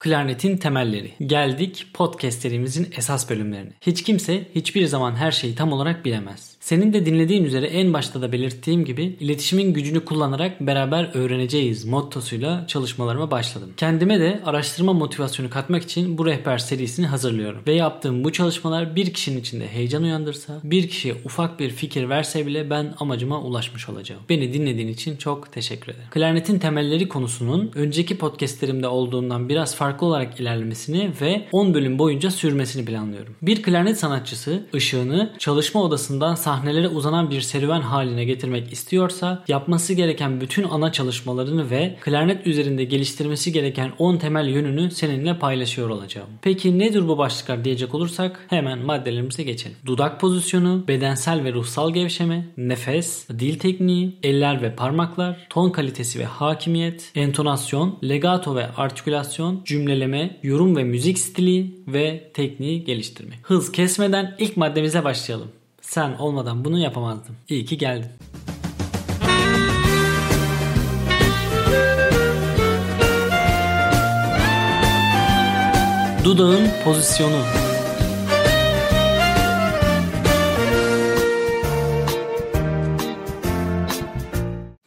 Klarnetin temelleri. Geldik podcast serimizin esas bölümlerine. Hiç kimse hiçbir zaman her şeyi tam olarak bilemez. Senin de dinlediğin üzere en başta da belirttiğim gibi iletişimin gücünü kullanarak beraber öğreneceğiz mottosuyla çalışmalarıma başladım. Kendime de araştırma motivasyonu katmak için bu rehber serisini hazırlıyorum. Ve yaptığım bu çalışmalar bir kişinin içinde heyecan uyandırsa, bir kişiye ufak bir fikir verse bile ben amacıma ulaşmış olacağım. Beni dinlediğin için çok teşekkür ederim. Klarnetin temelleri konusunun önceki podcastlerimde olduğundan biraz farklı olarak ilerlemesini ve 10 bölüm boyunca sürmesini planlıyorum. Bir klarnet sanatçısı ışığını çalışma odasından sahnelere uzanan bir serüven haline getirmek istiyorsa yapması gereken bütün ana çalışmalarını ve klarnet üzerinde geliştirmesi gereken 10 temel yönünü seninle paylaşıyor olacağım. Peki nedir bu başlıklar diyecek olursak hemen maddelerimize geçelim. Dudak pozisyonu, bedensel ve ruhsal gevşeme, nefes, dil tekniği, eller ve parmaklar, ton kalitesi ve hakimiyet, entonasyon, legato ve artikülasyon, cümleleme, yorum ve müzik stili ve tekniği geliştirme. Hız kesmeden ilk maddemize başlayalım. Sen olmadan bunu yapamazdım. İyi ki geldin. Dudağın pozisyonu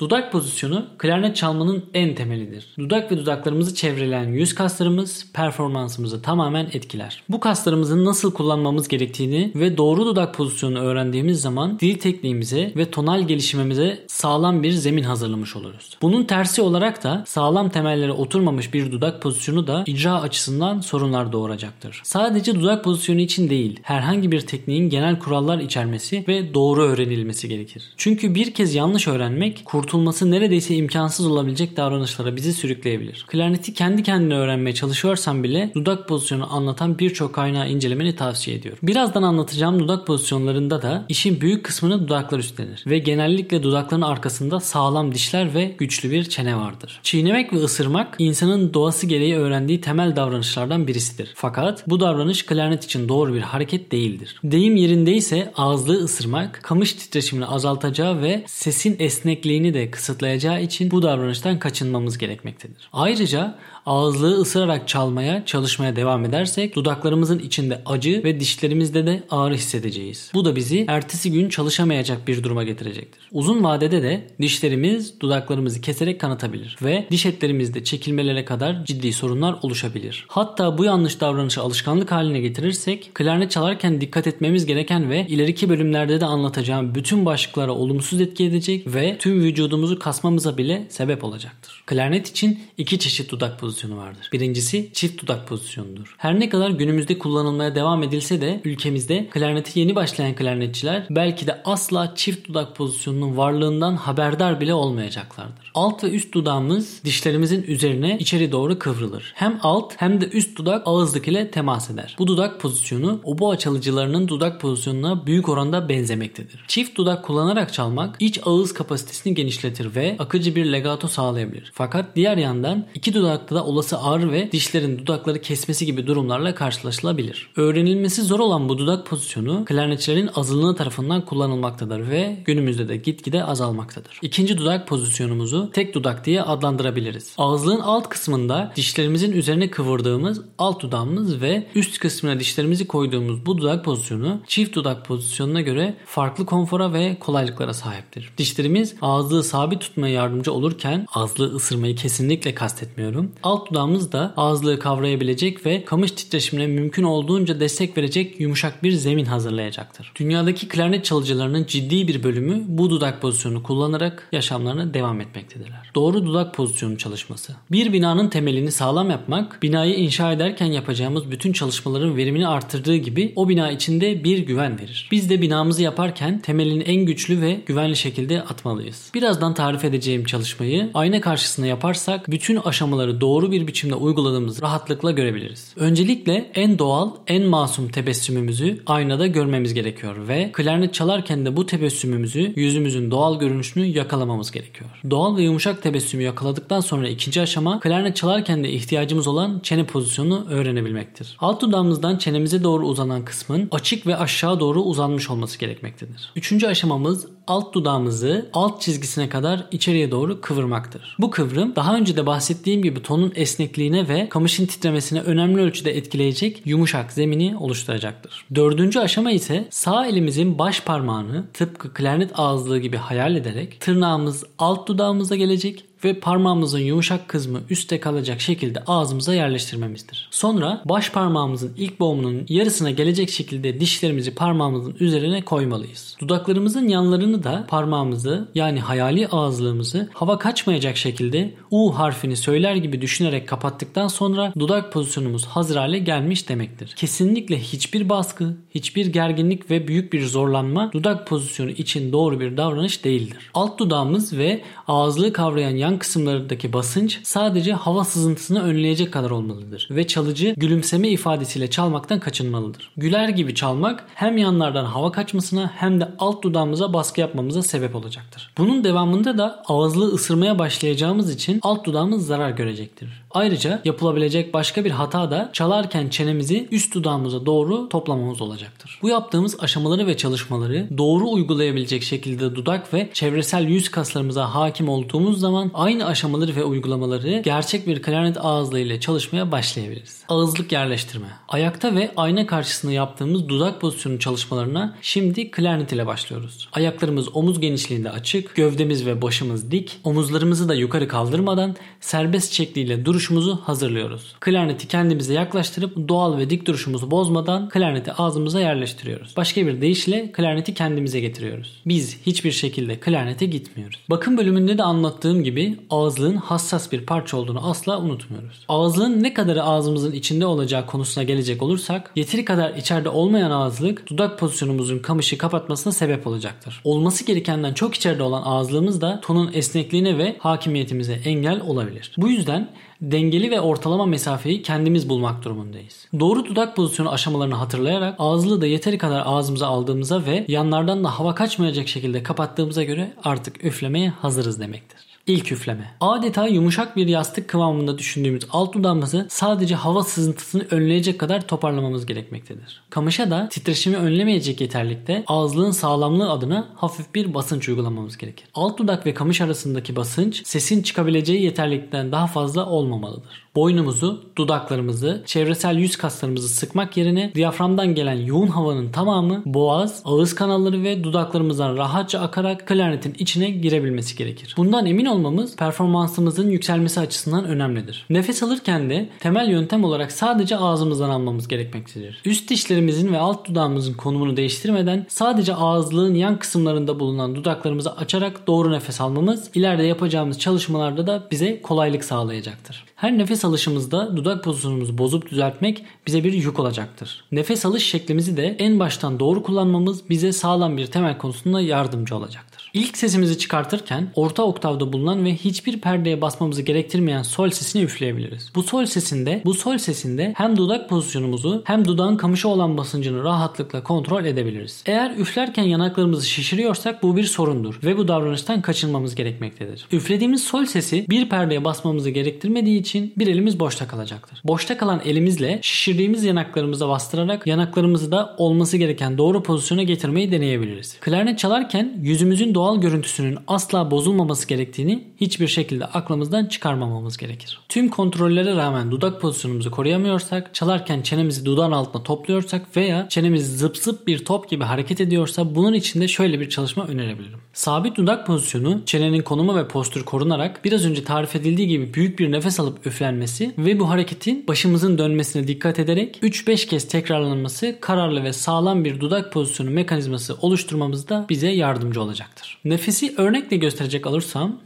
Dudak pozisyonu klarnet çalmanın en temelidir. Dudak ve dudaklarımızı çevreleyen yüz kaslarımız performansımızı tamamen etkiler. Bu kaslarımızın nasıl kullanmamız gerektiğini ve doğru dudak pozisyonunu öğrendiğimiz zaman dil tekniğimize ve tonal gelişimimize sağlam bir zemin hazırlamış oluruz. Bunun tersi olarak da sağlam temellere oturmamış bir dudak pozisyonu da icra açısından sorunlar doğuracaktır. Sadece dudak pozisyonu için değil, herhangi bir tekniğin genel kurallar içermesi ve doğru öğrenilmesi gerekir. Çünkü bir kez yanlış öğrenmek kurtulmak kurtulması neredeyse imkansız olabilecek davranışlara bizi sürükleyebilir. Klarneti kendi kendine öğrenmeye çalışıyorsan bile dudak pozisyonu anlatan birçok kaynağı incelemeni tavsiye ediyorum. Birazdan anlatacağım dudak pozisyonlarında da işin büyük kısmını dudaklar üstlenir ve genellikle dudakların arkasında sağlam dişler ve güçlü bir çene vardır. Çiğnemek ve ısırmak insanın doğası gereği öğrendiği temel davranışlardan birisidir. Fakat bu davranış klarnet için doğru bir hareket değildir. Deyim yerindeyse ağızlığı ısırmak kamış titreşimini azaltacağı ve sesin esnekliğini de kısıtlayacağı için bu davranıştan kaçınmamız gerekmektedir. Ayrıca ağızlığı ısırarak çalmaya, çalışmaya devam edersek dudaklarımızın içinde acı ve dişlerimizde de ağrı hissedeceğiz. Bu da bizi ertesi gün çalışamayacak bir duruma getirecektir. Uzun vadede de dişlerimiz dudaklarımızı keserek kanatabilir ve diş etlerimizde çekilmelere kadar ciddi sorunlar oluşabilir. Hatta bu yanlış davranışı alışkanlık haline getirirsek klarnet çalarken dikkat etmemiz gereken ve ileriki bölümlerde de anlatacağım bütün başlıklara olumsuz etki edecek ve tüm vücudumuzu kasmamıza bile sebep olacaktır. Klarnet için iki çeşit dudak pozisyonu vardır. Birincisi çift dudak pozisyonudur. Her ne kadar günümüzde kullanılmaya devam edilse de ülkemizde klarneti yeni başlayan klarnetçiler belki de asla çift dudak pozisyonunun varlığından haberdar bile olmayacaklardır. Alt ve üst dudağımız dişlerimizin üzerine içeri doğru kıvrılır. Hem alt hem de üst dudak ağızlık ile temas eder. Bu dudak pozisyonu oboa çalıcılarının dudak pozisyonuna büyük oranda benzemektedir. Çift dudak kullanarak çalmak iç ağız kapasitesini genişletir ve akıcı bir legato sağlayabilir. Fakat diğer yandan iki dudakta da olası ağrı ve dişlerin dudakları kesmesi gibi durumlarla karşılaşılabilir. Öğrenilmesi zor olan bu dudak pozisyonu klarnetçilerin azınlığı tarafından kullanılmaktadır ve günümüzde de gitgide azalmaktadır. İkinci dudak pozisyonumuzu tek dudak diye adlandırabiliriz. Ağızlığın alt kısmında dişlerimizin üzerine kıvırdığımız alt dudağımız ve üst kısmına dişlerimizi koyduğumuz bu dudak pozisyonu çift dudak pozisyonuna göre farklı konfora ve kolaylıklara sahiptir. Dişlerimiz ağızlığı sabit tutmaya yardımcı olurken ağızlığı ısırmayı kesinlikle kastetmiyorum. Alt dudağımız da ağızlığı kavrayabilecek ve kamış titreşimine mümkün olduğunca destek verecek yumuşak bir zemin hazırlayacaktır. Dünyadaki klarnet çalıcılarının ciddi bir bölümü bu dudak pozisyonu kullanarak yaşamlarına devam etmektedirler. Doğru dudak pozisyonu çalışması. Bir binanın temelini sağlam yapmak, binayı inşa ederken yapacağımız bütün çalışmaların verimini arttırdığı gibi o bina içinde bir güven verir. Biz de binamızı yaparken temelini en güçlü ve güvenli şekilde atmalıyız. Birazdan tarif edeceğim çalışmayı ayna karşısında yaparsak bütün aşamaları doğru bir biçimde uyguladığımızı rahatlıkla görebiliriz. Öncelikle en doğal, en masum tebessümümüzü aynada görmemiz gerekiyor ve klarnet çalarken de bu tebessümümüzü yüzümüzün doğal görünüşünü yakalamamız gerekiyor. Doğal ve yumuşak tebessümü yakaladıktan sonra ikinci aşama klarnet çalarken de ihtiyacımız olan çene pozisyonunu öğrenebilmektir. Alt dudağımızdan çenemize doğru uzanan kısmın açık ve aşağı doğru uzanmış olması gerekmektedir. Üçüncü aşamamız alt dudağımızı alt çizgisine kadar içeriye doğru kıvırmaktır. Bu kıvrım daha önce de bahsettiğim gibi tonun esnekliğine ve kamışın titremesine önemli ölçüde etkileyecek yumuşak zemini oluşturacaktır. Dördüncü aşama ise sağ elimizin baş parmağını tıpkı klarnet ağızlığı gibi hayal ederek tırnağımız alt dudağımıza gelecek ve parmağımızın yumuşak kısmı üstte kalacak şekilde ağzımıza yerleştirmemizdir. Sonra baş parmağımızın ilk boğumunun yarısına gelecek şekilde dişlerimizi parmağımızın üzerine koymalıyız. Dudaklarımızın yanlarını da parmağımızı yani hayali ağızlığımızı hava kaçmayacak şekilde U harfini söyler gibi düşünerek kapattıktan sonra dudak pozisyonumuz hazır hale gelmiş demektir. Kesinlikle hiçbir baskı, hiçbir gerginlik ve büyük bir zorlanma dudak pozisyonu için doğru bir davranış değildir. Alt dudağımız ve ağızlığı kavrayan yan yan kısımlarındaki basınç sadece hava sızıntısını önleyecek kadar olmalıdır ve çalıcı gülümseme ifadesiyle çalmaktan kaçınmalıdır. Güler gibi çalmak hem yanlardan hava kaçmasına hem de alt dudağımıza baskı yapmamıza sebep olacaktır. Bunun devamında da ağızlığı ısırmaya başlayacağımız için alt dudağımız zarar görecektir. Ayrıca yapılabilecek başka bir hata da çalarken çenemizi üst dudağımıza doğru toplamamız olacaktır. Bu yaptığımız aşamaları ve çalışmaları doğru uygulayabilecek şekilde dudak ve çevresel yüz kaslarımıza hakim olduğumuz zaman aynı aşamaları ve uygulamaları gerçek bir klarnet ağızlığı ile çalışmaya başlayabiliriz. Ağızlık yerleştirme. Ayakta ve ayna karşısında yaptığımız dudak pozisyonu çalışmalarına şimdi klarnet ile başlıyoruz. Ayaklarımız omuz genişliğinde açık, gövdemiz ve başımız dik, omuzlarımızı da yukarı kaldırmadan serbest şekliyle duruşumuzu hazırlıyoruz. Klarneti kendimize yaklaştırıp doğal ve dik duruşumuzu bozmadan klarneti ağzımıza yerleştiriyoruz. Başka bir deyişle klarneti kendimize getiriyoruz. Biz hiçbir şekilde klarnete gitmiyoruz. Bakım bölümünde de anlattığım gibi ağızlığın hassas bir parça olduğunu asla unutmuyoruz. Ağızlığın ne kadarı ağzımızın içinde olacağı konusuna gelecek olursak yeteri kadar içeride olmayan ağızlık dudak pozisyonumuzun kamışı kapatmasına sebep olacaktır. Olması gerekenden çok içeride olan ağızlığımız da tonun esnekliğine ve hakimiyetimize engel olabilir. Bu yüzden dengeli ve ortalama mesafeyi kendimiz bulmak durumundayız. Doğru dudak pozisyonu aşamalarını hatırlayarak ağızlığı da yeteri kadar ağzımıza aldığımıza ve yanlardan da hava kaçmayacak şekilde kapattığımıza göre artık üflemeye hazırız demektir. İlk üfleme. Adeta yumuşak bir yastık kıvamında düşündüğümüz alt dudağımızı sadece hava sızıntısını önleyecek kadar toparlamamız gerekmektedir. Kamışa da titreşimi önlemeyecek yeterlikte ağızlığın sağlamlığı adına hafif bir basınç uygulamamız gerekir. Alt dudak ve kamış arasındaki basınç sesin çıkabileceği yeterlikten daha fazla olmamalıdır. Boynumuzu, dudaklarımızı, çevresel yüz kaslarımızı sıkmak yerine diyaframdan gelen yoğun havanın tamamı boğaz, ağız kanalları ve dudaklarımızdan rahatça akarak klarnetin içine girebilmesi gerekir. Bundan emin olmamız performansımızın yükselmesi açısından önemlidir. Nefes alırken de temel yöntem olarak sadece ağzımızdan almamız gerekmektedir. Üst dişlerimizin ve alt dudağımızın konumunu değiştirmeden sadece ağızlığın yan kısımlarında bulunan dudaklarımızı açarak doğru nefes almamız ileride yapacağımız çalışmalarda da bize kolaylık sağlayacaktır. Her nefes alışımızda dudak pozisyonumuzu bozup düzeltmek bize bir yük olacaktır. Nefes alış şeklimizi de en baştan doğru kullanmamız bize sağlam bir temel konusunda yardımcı olacaktır. İlk sesimizi çıkartırken orta oktavda bulunan ve hiçbir perdeye basmamızı gerektirmeyen sol sesini üfleyebiliriz. Bu sol sesinde bu sol sesinde hem dudak pozisyonumuzu hem dudağın kamışı olan basıncını rahatlıkla kontrol edebiliriz. Eğer üflerken yanaklarımızı şişiriyorsak bu bir sorundur ve bu davranıştan kaçınmamız gerekmektedir. Üflediğimiz sol sesi bir perdeye basmamızı gerektirmediği için bir elimiz boşta kalacaktır. Boşta kalan elimizle şişirdiğimiz yanaklarımıza bastırarak yanaklarımızı da olması gereken doğru pozisyona getirmeyi deneyebiliriz. Klarnet çalarken yüzümüzün doğal görüntüsünün asla bozulmaması gerektiğini hiçbir şekilde aklımızdan çıkarmamamız gerekir. Tüm kontrollere rağmen dudak pozisyonumuzu koruyamıyorsak, çalarken çenemizi dudağın altına topluyorsak veya çenemiz zıp zıp bir top gibi hareket ediyorsa bunun için de şöyle bir çalışma önerebilirim. Sabit dudak pozisyonu çenenin konumu ve postür korunarak biraz önce tarif edildiği gibi büyük bir nefes alıp üflenmesi ve bu hareketin başımızın dönmesine dikkat ederek 3-5 kez tekrarlanması kararlı ve sağlam bir dudak pozisyonu mekanizması oluşturmamızda bize yardımcı olacaktır. Nefesi örnekle gösterecek olursam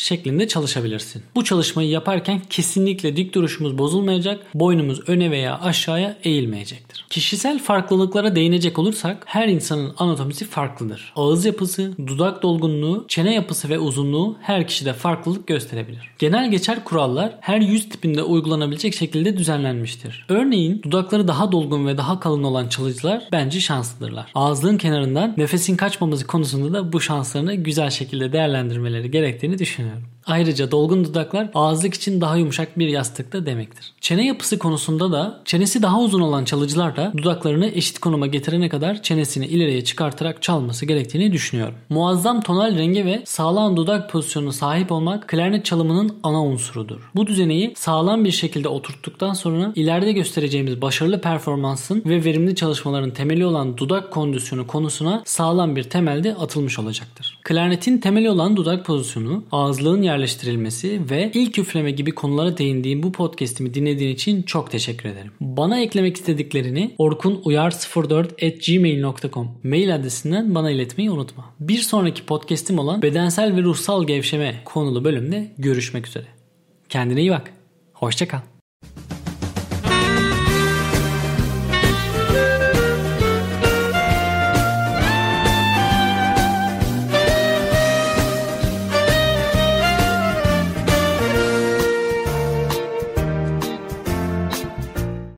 şeklinde çalışabilirsin. Bu çalışmayı yaparken kesinlikle dik duruşumuz bozulmayacak, boynumuz öne veya aşağıya eğilmeyecektir. Kişisel farklılıklara değinecek olursak her insanın anatomisi farklıdır. Ağız yapısı, dudak dolgunluğu, çene yapısı ve uzunluğu her kişide farklılık gösterebilir. Genel geçer kurallar her yüz tipinde uygulanabilecek şekilde düzenlenmiştir. Örneğin dudakları daha dolgun ve daha kalın olan çalıcılar bence şanslıdırlar. Ağızlığın kenarından nefesin kaçmaması konusunda da bu şanslarını güzel şekilde değerlendirmeleri gerektiğini düşünüyorum. yeah. Ayrıca dolgun dudaklar ağızlık için daha yumuşak bir yastık da demektir. Çene yapısı konusunda da çenesi daha uzun olan çalıcılar da dudaklarını eşit konuma getirene kadar çenesini ileriye çıkartarak çalması gerektiğini düşünüyorum. Muazzam tonal renge ve sağlam dudak pozisyonuna sahip olmak klarnet çalımının ana unsurudur. Bu düzeneyi sağlam bir şekilde oturttuktan sonra ileride göstereceğimiz başarılı performansın ve verimli çalışmaların temeli olan dudak kondisyonu konusuna sağlam bir temelde atılmış olacaktır. Klarnetin temeli olan dudak pozisyonu, ağızlığın yerleştirilmesi ve ilk üfleme gibi konulara değindiğim bu podcast'imi dinlediğin için çok teşekkür ederim. Bana eklemek istediklerini orkunuyar04@gmail.com mail adresinden bana iletmeyi unutma. Bir sonraki podcast'im olan bedensel ve ruhsal gevşeme konulu bölümde görüşmek üzere. Kendine iyi bak. Hoşçakal.